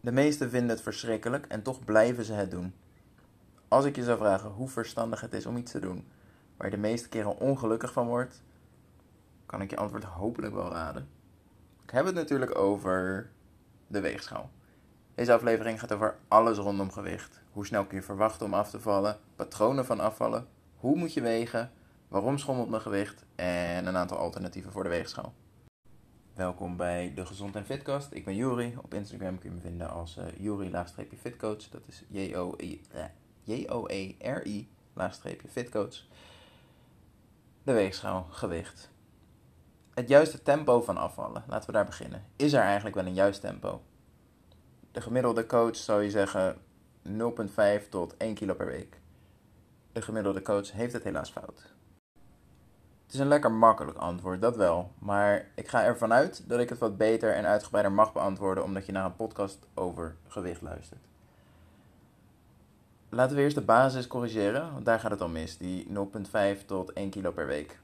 De meesten vinden het verschrikkelijk en toch blijven ze het doen. Als ik je zou vragen hoe verstandig het is om iets te doen waar je de meeste keren ongelukkig van wordt, kan ik je antwoord hopelijk wel raden. Ik heb het natuurlijk over de weegschaal. Deze aflevering gaat over alles rondom gewicht. Hoe snel kun je verwachten om af te vallen, patronen van afvallen, hoe moet je wegen, waarom schommelt mijn gewicht en een aantal alternatieven voor de weegschaal. Welkom bij de Gezond en Fitkast. Ik ben Juri. Op Instagram kun je me vinden als uh, Juri-fitcoach. Dat is J-O-E-R-I-fitcoach. De weegschaal, gewicht. Het juiste tempo van afvallen, laten we daar beginnen. Is er eigenlijk wel een juist tempo? De gemiddelde coach zou je zeggen 0,5 tot 1 kilo per week. De gemiddelde coach heeft het helaas fout. Het is een lekker makkelijk antwoord, dat wel. Maar ik ga ervan uit dat ik het wat beter en uitgebreider mag beantwoorden omdat je naar een podcast over gewicht luistert. Laten we eerst de basis corrigeren, want daar gaat het al mis, die 0,5 tot 1 kilo per week.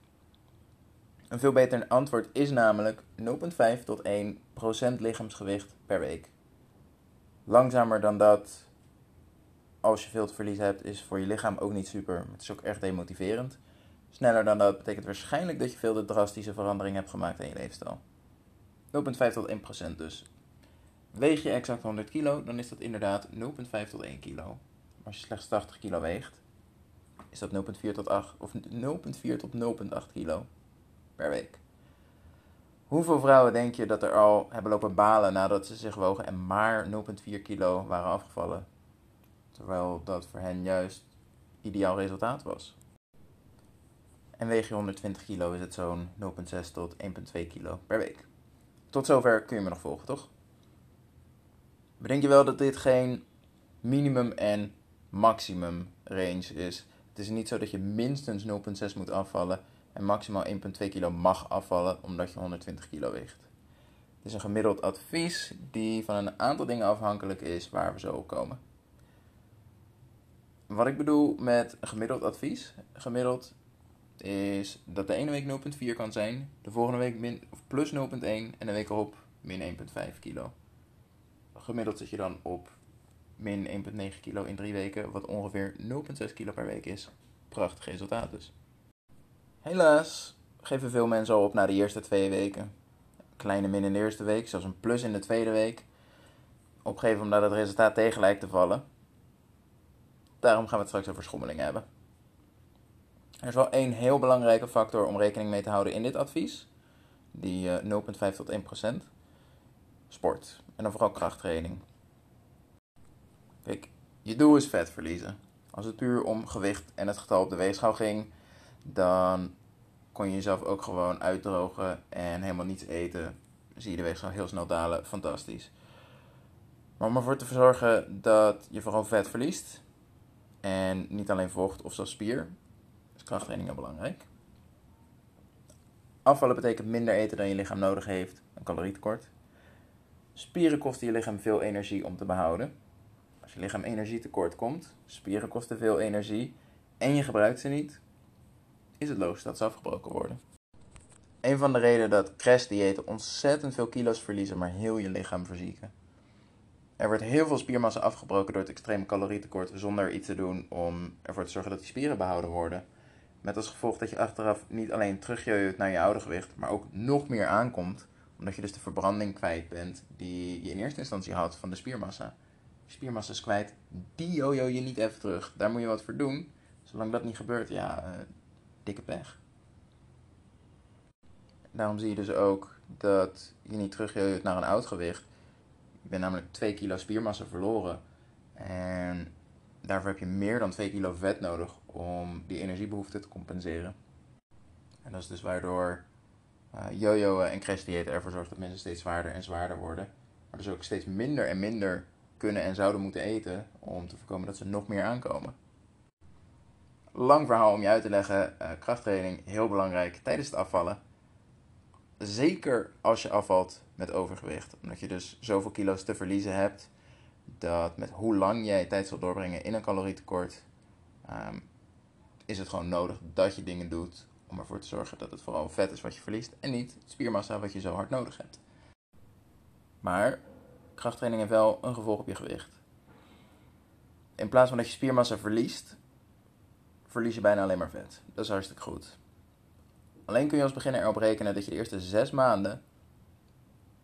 Een veel beter antwoord is namelijk 0,5 tot 1 procent lichaamsgewicht per week. Langzamer dan dat, als je veel te verliezen hebt, is voor je lichaam ook niet super. Het is ook erg demotiverend. Sneller dan dat betekent waarschijnlijk dat je veel de drastische verandering hebt gemaakt in je leefstijl. 0,5 tot 1 procent dus. Weeg je exact 100 kilo, dan is dat inderdaad 0,5 tot 1 kilo. Als je slechts 80 kilo weegt, is dat 0,4 tot 8 of 0,4 tot 0,8 kilo per week. Hoeveel vrouwen denk je dat er al hebben lopen balen nadat ze zich wogen en maar 0,4 kilo waren afgevallen? Terwijl dat voor hen juist ideaal resultaat was. En weeg je 120 kilo is het zo'n 0,6 tot 1,2 kilo per week. Tot zover kun je me nog volgen, toch? Bedenk je wel dat dit geen minimum en maximum range is. Het is niet zo dat je minstens 0,6 moet afvallen en maximaal 1,2 kilo mag afvallen omdat je 120 kilo weegt. Het is een gemiddeld advies die van een aantal dingen afhankelijk is waar we zo op komen. Wat ik bedoel met gemiddeld advies, gemiddeld is dat de ene week 0,4 kan zijn, de volgende week min, of plus 0,1 en de week erop min 1,5 kilo. Gemiddeld zit je dan op min 1,9 kilo in drie weken, wat ongeveer 0,6 kilo per week is. Prachtig resultaat dus. Helaas geven veel mensen al op na de eerste twee weken. Kleine min in de eerste week, zelfs een plus in de tweede week. Opgeven omdat het resultaat tegen lijkt te vallen. Daarom gaan we het straks over schommeling hebben. Er is wel één heel belangrijke factor om rekening mee te houden in dit advies. Die uh, 0,5 tot 1%. Sport. En dan vooral krachttraining. Kijk, je doel is vet verliezen. Als het puur om gewicht en het getal op de weegschaal ging, dan kon je jezelf ook gewoon uitdrogen en helemaal niets eten. Zie je de weegschaal heel snel dalen. Fantastisch. Maar om ervoor te zorgen dat je vooral vet verliest. En niet alleen vocht of zelfs spier. Is krachttraining heel belangrijk. Afvallen betekent minder eten dan je lichaam nodig heeft. Een calorietekort. Spieren kosten je lichaam veel energie om te behouden. Als je lichaam energietekort komt, spieren kosten veel energie en je gebruikt ze niet, is het logisch dat ze afgebroken worden. Een van de redenen dat crashdiëten ontzettend veel kilo's verliezen, maar heel je lichaam verzieken. Er wordt heel veel spiermassa afgebroken door het extreme calorietekort zonder iets te doen om ervoor te zorgen dat die spieren behouden worden. Met als gevolg dat je achteraf niet alleen terugjeut naar je oude gewicht, maar ook nog meer aankomt, omdat je dus de verbranding kwijt bent die je in eerste instantie had van de spiermassa. Spiermassa is kwijt, die jojo je niet even terug. Daar moet je wat voor doen. Zolang dat niet gebeurt, ja, uh, dikke pech. Daarom zie je dus ook dat je niet terugjeut naar een oud gewicht. Je bent namelijk 2 kilo spiermassa verloren. En daarvoor heb je meer dan 2 kilo vet nodig om die energiebehoefte te compenseren. En dat is dus waardoor uh, en crashdiëten ervoor zorgt dat mensen steeds zwaarder en zwaarder worden. Maar dus ook steeds minder en minder kunnen en zouden moeten eten om te voorkomen dat ze nog meer aankomen. Lang verhaal om je uit te leggen, uh, krachttraining heel belangrijk tijdens het afvallen. Zeker als je afvalt met overgewicht, omdat je dus zoveel kilo's te verliezen hebt, dat met hoe lang jij tijd zal doorbrengen in een calorietekort, um, is het gewoon nodig dat je dingen doet om ervoor te zorgen dat het vooral vet is wat je verliest en niet spiermassa wat je zo hard nodig hebt. Maar krachttraining heeft wel een gevolg op je gewicht. In plaats van dat je spiermassa verliest, verlies je bijna alleen maar vet. Dat is hartstikke goed. Alleen kun je als beginner erop rekenen dat je de eerste zes maanden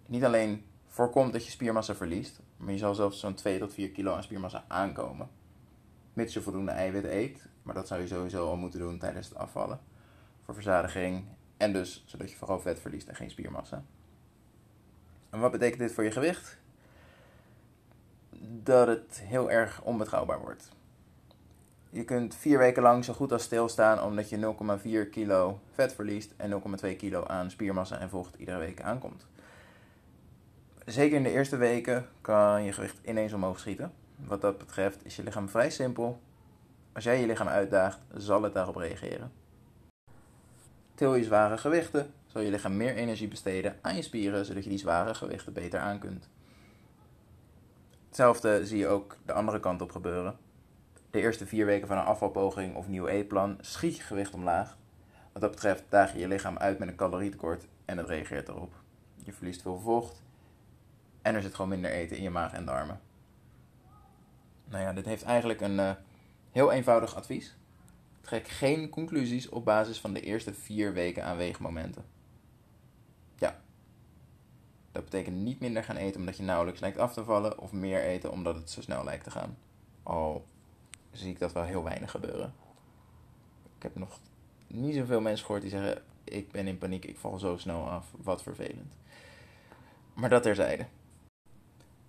niet alleen voorkomt dat je spiermassa verliest, maar je zal zelfs zo'n 2 tot 4 kilo aan spiermassa aankomen. Mits je voldoende eiwit eet, maar dat zou je sowieso al moeten doen tijdens het afvallen. Voor verzadiging en dus zodat je vooral vet verliest en geen spiermassa. En wat betekent dit voor je gewicht? Dat het heel erg onbetrouwbaar wordt. Je kunt vier weken lang zo goed als stilstaan omdat je 0,4 kilo vet verliest en 0,2 kilo aan spiermassa en vocht iedere week aankomt. Zeker in de eerste weken kan je gewicht ineens omhoog schieten. Wat dat betreft is je lichaam vrij simpel. Als jij je lichaam uitdaagt, zal het daarop reageren. Til je zware gewichten, zal je lichaam meer energie besteden aan je spieren, zodat je die zware gewichten beter aan kunt. Hetzelfde zie je ook de andere kant op gebeuren. De eerste vier weken van een afvalpoging of nieuw eetplan schiet je gewicht omlaag. Wat dat betreft daag je je lichaam uit met een calorietekort en het reageert erop. Je verliest veel vocht en er zit gewoon minder eten in je maag en darmen. Nou ja, dit heeft eigenlijk een uh, heel eenvoudig advies. Trek geen conclusies op basis van de eerste vier weken aan weegmomenten. Ja, dat betekent niet minder gaan eten omdat je nauwelijks lijkt af te vallen, of meer eten omdat het zo snel lijkt te gaan. Al zie ik dat wel heel weinig gebeuren. Ik heb nog niet zoveel mensen gehoord die zeggen: Ik ben in paniek, ik val zo snel af, wat vervelend. Maar dat terzijde.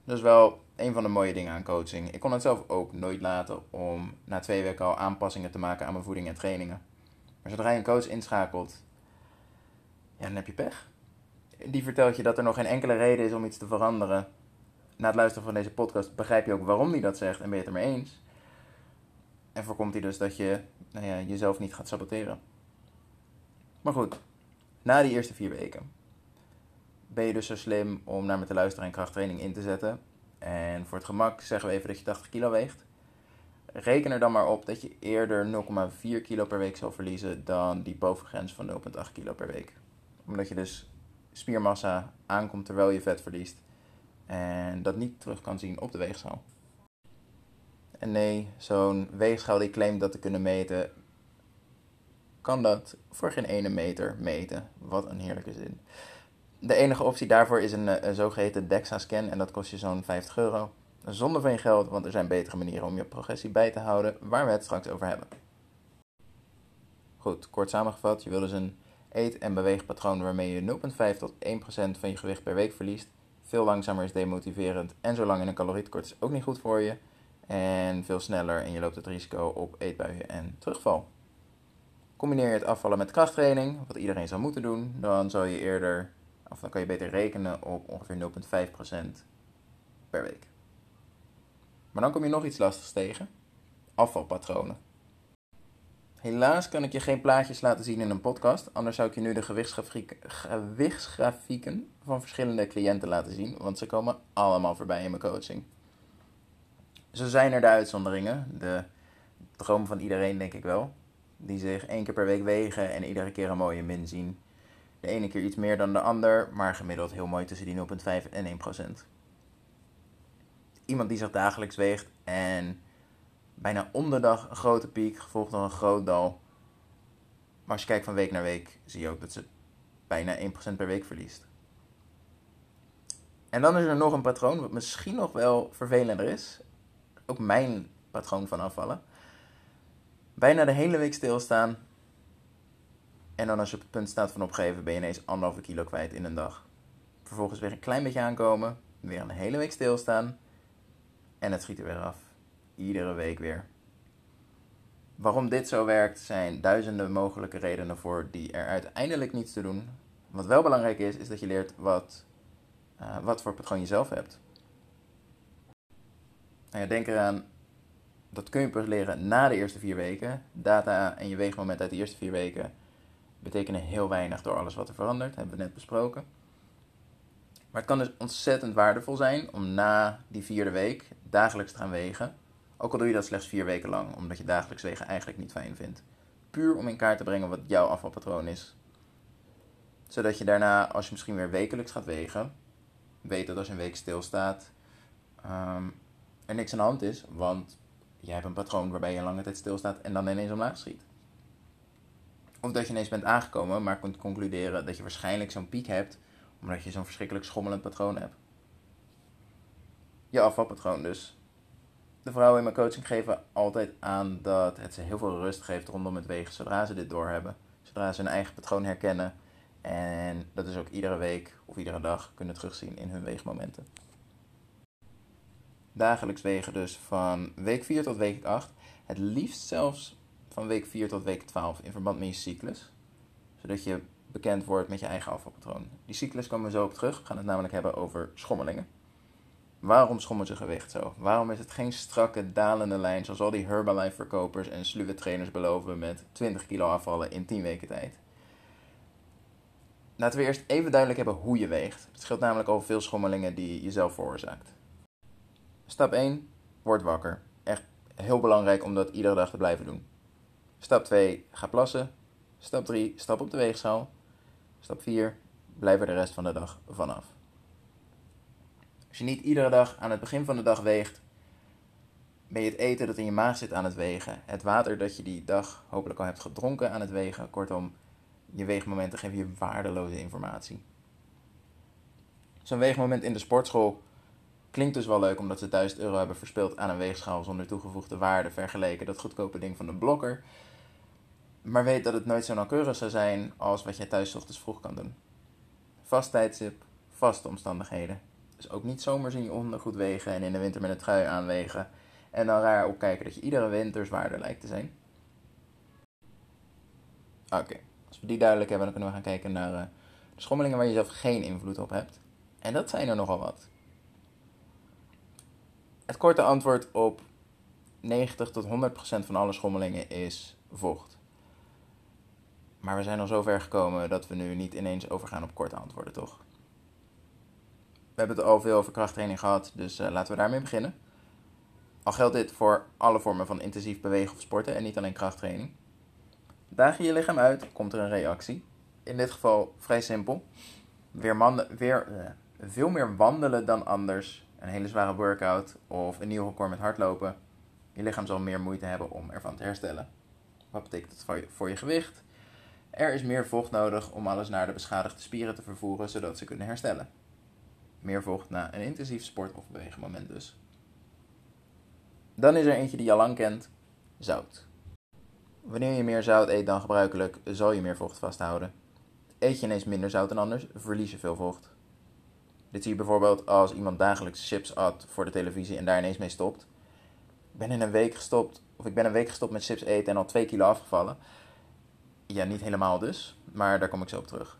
Dat is wel een van de mooie dingen aan coaching. Ik kon het zelf ook nooit laten om na twee weken al aanpassingen te maken aan mijn voeding en trainingen. Maar zodra je een coach inschakelt, ja, dan heb je pech. Die vertelt je dat er nog geen enkele reden is om iets te veranderen. Na het luisteren van deze podcast begrijp je ook waarom hij dat zegt en ben je het ermee eens. En voorkomt hij dus dat je nou ja, jezelf niet gaat saboteren. Maar goed, na die eerste vier weken ben je dus zo slim om naar me te luisteren en krachttraining in te zetten. En voor het gemak zeggen we even dat je 80 kilo weegt. Reken er dan maar op dat je eerder 0,4 kilo per week zal verliezen dan die bovengrens van 0,8 kilo per week. Omdat je dus spiermassa aankomt terwijl je vet verliest. En dat niet terug kan zien op de weegschaal. En nee, zo'n weegschaal die claimt dat te kunnen meten, kan dat voor geen ene meter meten. Wat een heerlijke zin. De enige optie daarvoor is een, eh, een zogeheten DEXA-scan en dat kost je zo'n 50 euro. Zonder van je geld, want er zijn betere manieren om je progressie bij te houden, waar we het straks over hebben. Goed, kort samengevat, je wil dus een eet- en beweegpatroon waarmee je 0,5 tot 1% van je gewicht per week verliest. Veel langzamer is demotiverend en zo lang in een calorietekort is ook niet goed voor je. En veel sneller en je loopt het risico op eetbuien en terugval. Combineer je het afvallen met krachttraining, wat iedereen zou moeten doen, dan zal je eerder of dan kan je beter rekenen op ongeveer 0,5% per week. Maar dan kom je nog iets lastigs tegen: afvalpatronen. Helaas kan ik je geen plaatjes laten zien in een podcast, anders zou ik je nu de gewichtsgrafieken van verschillende cliënten laten zien, want ze komen allemaal voorbij in mijn coaching. Zo zijn er de uitzonderingen, de droom van iedereen denk ik wel, die zich één keer per week wegen en iedere keer een mooie min zien de ene keer iets meer dan de ander, maar gemiddeld heel mooi tussen die 0,5 en 1%. Iemand die zich dagelijks weegt en bijna om de dag een grote piek, gevolgd door een groot dal. Maar als je kijkt van week naar week, zie je ook dat ze bijna 1% per week verliest. En dan is er nog een patroon, wat misschien nog wel vervelender is. Ook mijn patroon van afvallen. Bijna de hele week stilstaan en dan als je op het punt staat van opgeven, ben je ineens anderhalve kilo kwijt in een dag. Vervolgens weer een klein beetje aankomen, weer een hele week stilstaan en het schiet er weer af. Iedere week weer. Waarom dit zo werkt, zijn duizenden mogelijke redenen voor die er uiteindelijk niets te doen. Wat wel belangrijk is, is dat je leert wat, uh, wat voor patroon je zelf hebt. Nou denk eraan, dat kun je pas leren na de eerste vier weken. Data en je weegmoment uit de eerste vier weken betekenen heel weinig door alles wat er verandert, hebben we net besproken. Maar het kan dus ontzettend waardevol zijn om na die vierde week dagelijks te gaan wegen. Ook al doe je dat slechts vier weken lang, omdat je dagelijks wegen eigenlijk niet fijn vindt. Puur om in kaart te brengen wat jouw afvalpatroon is. Zodat je daarna, als je misschien weer wekelijks gaat wegen, weet dat als je een week stilstaat, um, er niks aan de hand is. Want jij hebt een patroon waarbij je lange tijd stilstaat en dan ineens omlaag schiet. Of dat je ineens bent aangekomen, maar kunt concluderen dat je waarschijnlijk zo'n piek hebt, omdat je zo'n verschrikkelijk schommelend patroon hebt. Je afvalpatroon dus. De vrouwen in mijn coaching geven altijd aan dat het ze heel veel rust geeft rondom het wegen zodra ze dit doorhebben. Zodra ze hun eigen patroon herkennen. En dat is ook iedere week of iedere dag kunnen terugzien in hun weegmomenten. Dagelijks wegen dus van week 4 tot week 8. Het liefst zelfs van week 4 tot week 12 in verband met je cyclus. Zodat je bekend wordt met je eigen afvalpatroon. Die cyclus komen we zo op terug. We gaan het namelijk hebben over schommelingen. Waarom schommelt je gewicht zo? Waarom is het geen strakke dalende lijn zoals al die Herbalife verkopers en sluwe trainers beloven met 20 kilo afvallen in 10 weken tijd? Laten we eerst even duidelijk hebben hoe je weegt. Het scheelt namelijk over veel schommelingen die je zelf veroorzaakt. Stap 1. Word wakker. Echt heel belangrijk om dat iedere dag te blijven doen. Stap 2. Ga plassen. Stap 3. Stap op de weegschaal. Stap 4. Blijf er de rest van de dag vanaf. Als je niet iedere dag aan het begin van de dag weegt, ben je het eten dat in je maag zit aan het wegen. Het water dat je die dag hopelijk al hebt gedronken aan het wegen. Kortom, je weegmomenten geven je waardeloze informatie. Zo'n weegmoment in de sportschool klinkt dus wel leuk omdat ze 1000 euro hebben verspeeld aan een weegschaal zonder toegevoegde waarde vergeleken dat goedkope ding van de blokker. Maar weet dat het nooit zo nauwkeurig zou zijn als wat jij thuis ochtends vroeg kan doen. Vast tijdstip, vaste omstandigheden. Dus ook niet zomaar zien je honden goed wegen en in de winter met een trui aanwegen. En dan raar opkijken dat je iedere winter zwaarder lijkt te zijn. Oké, als we die duidelijk hebben, dan kunnen we gaan kijken naar uh, de schommelingen waar je zelf geen invloed op hebt. En dat zijn er nogal wat. Het korte antwoord op 90 tot 100% van alle schommelingen is vocht. Maar we zijn al zo ver gekomen dat we nu niet ineens overgaan op korte antwoorden, toch? We hebben het al veel over krachttraining gehad, dus uh, laten we daarmee beginnen. Al geldt dit voor alle vormen van intensief bewegen of sporten en niet alleen krachttraining. Daag je je lichaam uit, komt er een reactie. In dit geval vrij simpel. Weer, weer uh, veel meer wandelen dan anders. Een hele zware workout of een nieuw record met hardlopen. Je lichaam zal meer moeite hebben om ervan te herstellen. Wat betekent dat voor je, voor je gewicht? Er is meer vocht nodig om alles naar de beschadigde spieren te vervoeren, zodat ze kunnen herstellen. Meer vocht na een intensief sport- of beweegmoment dus. Dan is er eentje die je al lang kent, zout. Wanneer je meer zout eet dan gebruikelijk, zal je meer vocht vasthouden. Eet je ineens minder zout dan anders, verlies je veel vocht. Dit zie je bijvoorbeeld als iemand dagelijks chips at voor de televisie en daar ineens mee stopt. Ik ben in een week gestopt, of ik ben een week gestopt met chips eten en al 2 kilo afgevallen. Ja, niet helemaal dus, maar daar kom ik zo op terug.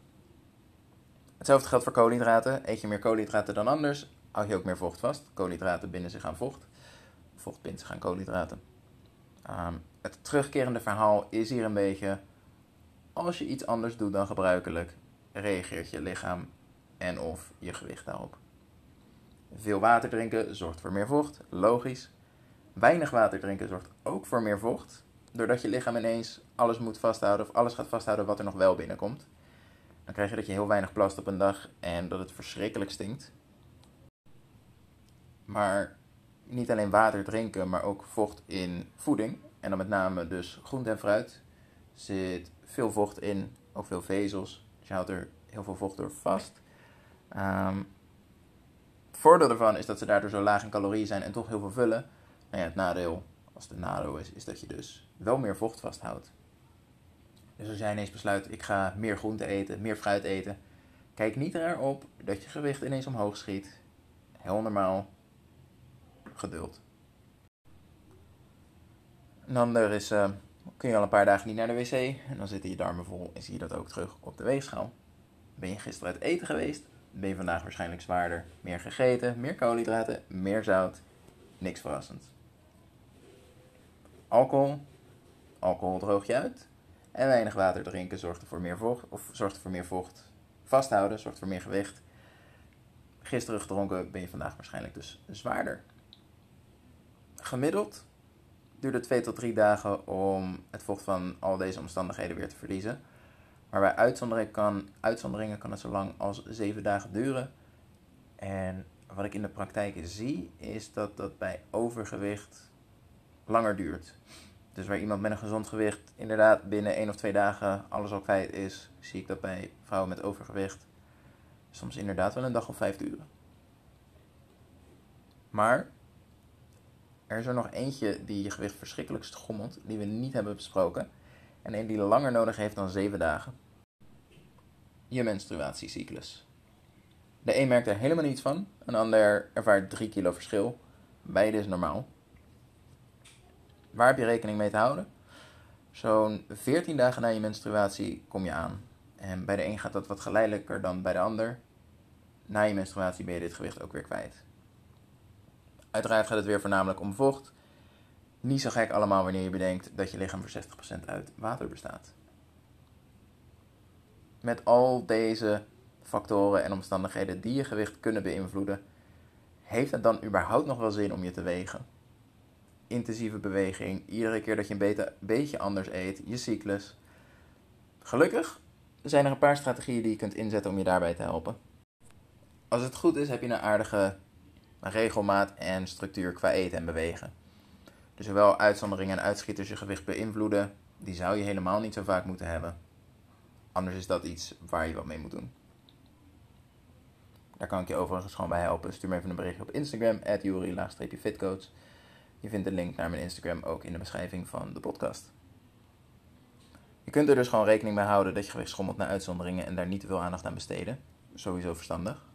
Hetzelfde geldt voor koolhydraten. Eet je meer koolhydraten dan anders, hou je ook meer vocht vast. Koolhydraten binden zich aan vocht. Vocht bindt zich aan koolhydraten. Um, het terugkerende verhaal is hier een beetje: als je iets anders doet dan gebruikelijk, reageert je lichaam en of je gewicht daarop. Veel water drinken zorgt voor meer vocht, logisch. Weinig water drinken zorgt ook voor meer vocht, doordat je lichaam ineens alles moet vasthouden of alles gaat vasthouden wat er nog wel binnenkomt. Dan krijg je dat je heel weinig plast op een dag en dat het verschrikkelijk stinkt. Maar niet alleen water drinken, maar ook vocht in voeding. En dan met name dus groente en fruit. Zit veel vocht in, ook veel vezels. Dus je houdt er heel veel vocht door vast. Het voordeel ervan is dat ze daardoor zo laag in calorieën zijn en toch heel veel vullen. Nou ja, het nadeel, als het een is, is dat je dus wel meer vocht vasthoudt. Dus als jij ineens besluit, ik ga meer groente eten, meer fruit eten, kijk niet erop dat je gewicht ineens omhoog schiet. Heel normaal. Geduld. Een ander is, uh, kun je al een paar dagen niet naar de wc en dan zitten je darmen vol en zie je dat ook terug op de weegschaal. Ben je gisteren uit eten geweest, ben je vandaag waarschijnlijk zwaarder. Meer gegeten, meer koolhydraten, meer zout. Niks verrassends. Alcohol. Alcohol droog je uit. En weinig water drinken zorgt voor meer vocht. Of zorgt voor meer vocht. Vasthouden zorgt voor meer gewicht. Gisteren gedronken ben je vandaag waarschijnlijk dus zwaarder. Gemiddeld duurt het 2 tot 3 dagen om het vocht van al deze omstandigheden weer te verliezen. Maar bij uitzonderingen kan, uitzonderingen kan het zo lang als 7 dagen duren. En wat ik in de praktijk zie, is dat dat bij overgewicht langer duurt. Dus waar iemand met een gezond gewicht inderdaad binnen één of twee dagen alles al kwijt is, zie ik dat bij vrouwen met overgewicht soms inderdaad wel een dag of vijf duren. Maar er is er nog eentje die je gewicht verschrikkelijk schommelt, die we niet hebben besproken. En een die langer nodig heeft dan zeven dagen. Je menstruatiecyclus. De een merkt er helemaal niets van, een ander ervaart 3 kilo verschil. Beide is normaal. Waar heb je rekening mee te houden? Zo'n 14 dagen na je menstruatie kom je aan. En bij de een gaat dat wat geleidelijker dan bij de ander. Na je menstruatie ben je dit gewicht ook weer kwijt. Uiteraard gaat het weer voornamelijk om vocht. Niet zo gek allemaal wanneer je bedenkt dat je lichaam voor 60% uit water bestaat. Met al deze factoren en omstandigheden die je gewicht kunnen beïnvloeden, heeft het dan überhaupt nog wel zin om je te wegen? Intensieve beweging, iedere keer dat je een beetje anders eet, je cyclus. Gelukkig zijn er een paar strategieën die je kunt inzetten om je daarbij te helpen. Als het goed is, heb je een aardige regelmaat en structuur qua eten en bewegen. Dus zowel uitzonderingen en uitschieters je gewicht beïnvloeden, die zou je helemaal niet zo vaak moeten hebben. Anders is dat iets waar je wat mee moet doen. Daar kan ik je overigens gewoon bij helpen. Stuur me even een berichtje op Instagram, fitcoach. Je vindt de link naar mijn Instagram ook in de beschrijving van de podcast. Je kunt er dus gewoon rekening mee houden dat je gewicht schommelt naar uitzonderingen en daar niet te veel aandacht aan besteden. Sowieso verstandig.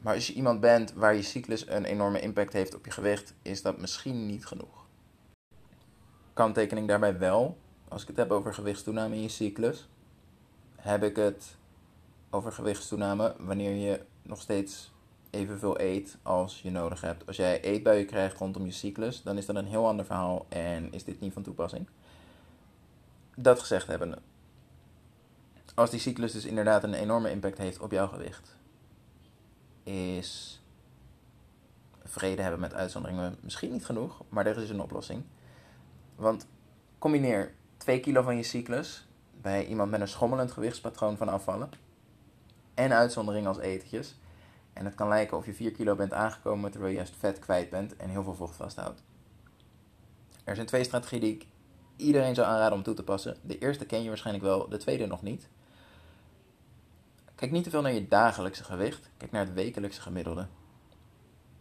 Maar als je iemand bent waar je cyclus een enorme impact heeft op je gewicht, is dat misschien niet genoeg. Kanttekening daarbij wel, als ik het heb over gewichtstoename in je cyclus, heb ik het over gewichtstoename wanneer je nog steeds evenveel eet als je nodig hebt. Als jij eetbuien krijgt rondom je cyclus, dan is dat een heel ander verhaal en is dit niet van toepassing. Dat gezegd hebben, als die cyclus dus inderdaad een enorme impact heeft op jouw gewicht, is vrede hebben met uitzonderingen misschien niet genoeg, maar er is een oplossing. Want combineer 2 kilo van je cyclus bij iemand met een schommelend gewichtspatroon van afvallen en uitzonderingen als etentjes. En het kan lijken of je 4 kilo bent aangekomen terwijl je juist vet kwijt bent en heel veel vocht vasthoudt. Er zijn twee strategieën die ik iedereen zou aanraden om toe te passen. De eerste ken je waarschijnlijk wel, de tweede nog niet. Kijk niet te veel naar je dagelijkse gewicht, kijk naar het wekelijkse gemiddelde.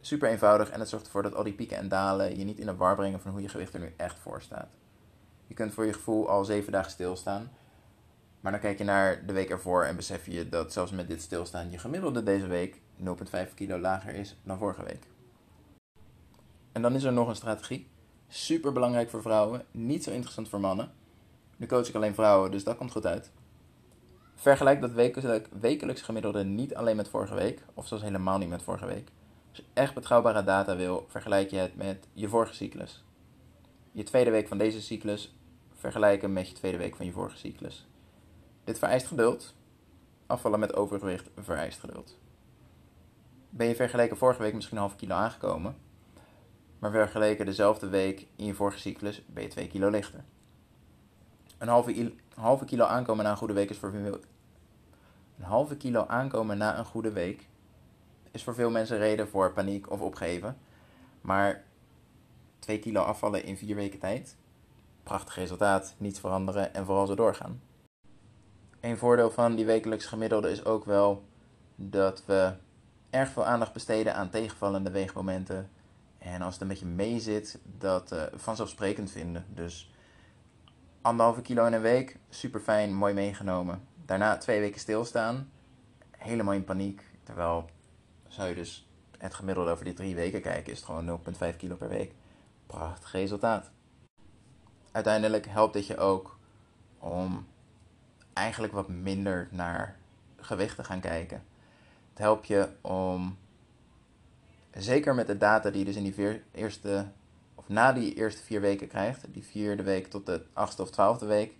Super eenvoudig en het zorgt ervoor dat al die pieken en dalen je niet in de war brengen van hoe je gewicht er nu echt voor staat. Je kunt voor je gevoel al 7 dagen stilstaan, maar dan kijk je naar de week ervoor en besef je dat zelfs met dit stilstaan je gemiddelde deze week 0,5 kilo lager is dan vorige week. En dan is er nog een strategie. Super belangrijk voor vrouwen, niet zo interessant voor mannen. Nu coach ik alleen vrouwen, dus dat komt goed uit. Vergelijk dat wekelijks, gemiddelde niet alleen met vorige week, of zelfs helemaal niet met vorige week. Als je echt betrouwbare data wil, vergelijk je het met je vorige cyclus. Je tweede week van deze cyclus vergelijken met je tweede week van je vorige cyclus. Dit vereist geduld. Afvallen met overgewicht vereist geduld. Ben je vergeleken vorige week misschien een half kilo aangekomen, maar vergeleken dezelfde week in je vorige cyclus ben je 2 kilo lichter. Een halve, kilo aankomen na een goede week is voor veel, een halve kilo aankomen na een goede week is voor veel mensen reden voor paniek of opgeven. Maar 2 kilo afvallen in 4 weken tijd, prachtig resultaat, niets veranderen en vooral zo doorgaan. Een voordeel van die wekelijks gemiddelde is ook wel dat we erg veel aandacht besteden aan tegenvallende weegmomenten. En als het een beetje mee zit, dat uh, vanzelfsprekend vinden. Dus anderhalve kilo in een week, super fijn, mooi meegenomen. Daarna twee weken stilstaan, helemaal in paniek. Terwijl zou je dus het gemiddelde over die drie weken kijken, is het gewoon 0,5 kilo per week. Prachtig resultaat. Uiteindelijk helpt dit je ook om eigenlijk wat minder naar gewicht te gaan kijken. Het helpt je om, zeker met de data die je dus in die eerste, of na die eerste vier weken krijgt, die vierde week tot de achtste of twaalfde week,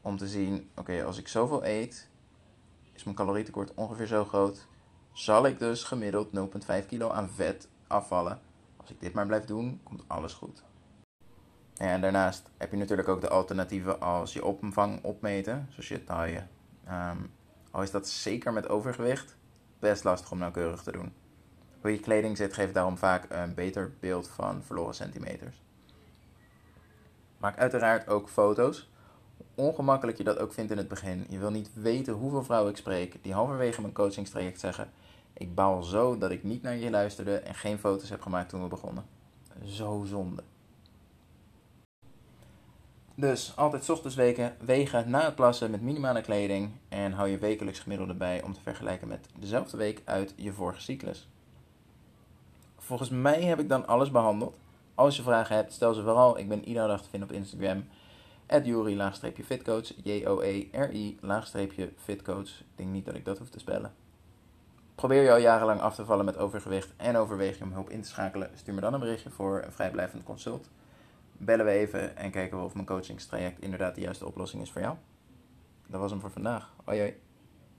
om te zien, oké, als ik zoveel eet, is mijn calorietekort ongeveer zo groot, zal ik dus gemiddeld 0,5 kilo aan vet afvallen. Als ik dit maar blijf doen, komt alles goed. En daarnaast heb je natuurlijk ook de alternatieven als je opvang opmeten, zoals je taaien. Um, al is dat zeker met overgewicht, best lastig om nauwkeurig te doen. Hoe je kleding zit geeft daarom vaak een beter beeld van verloren centimeters. Maak uiteraard ook foto's. Ongemakkelijk je dat ook vindt in het begin. Je wil niet weten hoeveel vrouwen ik spreek die halverwege mijn coachingstraject zeggen: Ik baal zo dat ik niet naar je luisterde en geen foto's heb gemaakt toen we begonnen. Zo zonde. Dus altijd ochtends weken, wegen na het plassen met minimale kleding en hou je wekelijks gemiddelde bij om te vergelijken met dezelfde week uit je vorige cyclus. Volgens mij heb ik dan alles behandeld. Als je vragen hebt, stel ze vooral. Ik ben iedere dag te vinden op Instagram. Jori-fitcoach. J-O-E-R-I-fitcoach. Ik denk niet dat ik dat hoef te spellen. Probeer je al jarenlang af te vallen met overgewicht en overweeg je om hulp in te schakelen? Stuur me dan een berichtje voor een vrijblijvend consult. Bellen we even en kijken we of mijn coachingstraject inderdaad de juiste oplossing is voor jou. Dat was hem voor vandaag. Hoi hoi.